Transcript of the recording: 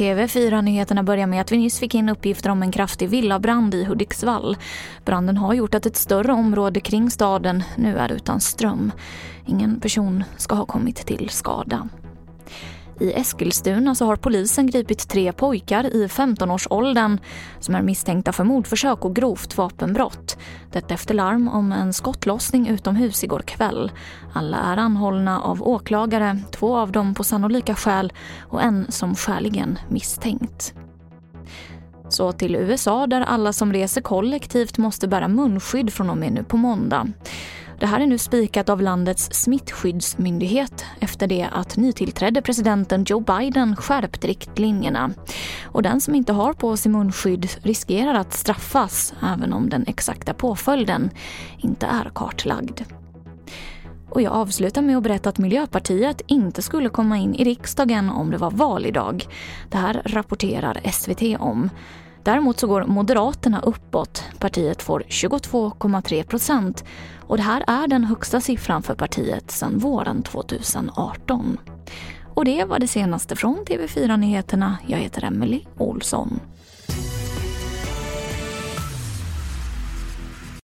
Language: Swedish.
TV4-nyheterna börjar med att vi nyss fick in uppgifter om en kraftig villabrand i Hudiksvall. Branden har gjort att ett större område kring staden nu är utan ström. Ingen person ska ha kommit till skada. I Eskilstuna så har polisen gripit tre pojkar i 15-årsåldern som är misstänkta för mordförsök och grovt vapenbrott. Detta efter larm om en skottlossning utomhus igår kväll. Alla är anhållna av åklagare, två av dem på sannolika skäl och en som skäligen misstänkt. Så till USA där alla som reser kollektivt måste bära munskydd från och med nu på måndag. Det här är nu spikat av landets smittskyddsmyndighet efter det att nytillträdde presidenten Joe Biden skärpt riktlinjerna. Och den som inte har på sig munskydd riskerar att straffas även om den exakta påföljden inte är kartlagd. Och jag avslutar med att berätta att Miljöpartiet inte skulle komma in i riksdagen om det var val idag. Det här rapporterar SVT om. Däremot så går Moderaterna uppåt. Partiet får 22,3 procent och det här är den högsta siffran för partiet sedan våren 2018. Och det var det senaste från TV4 Nyheterna. Jag heter Emily Olsson.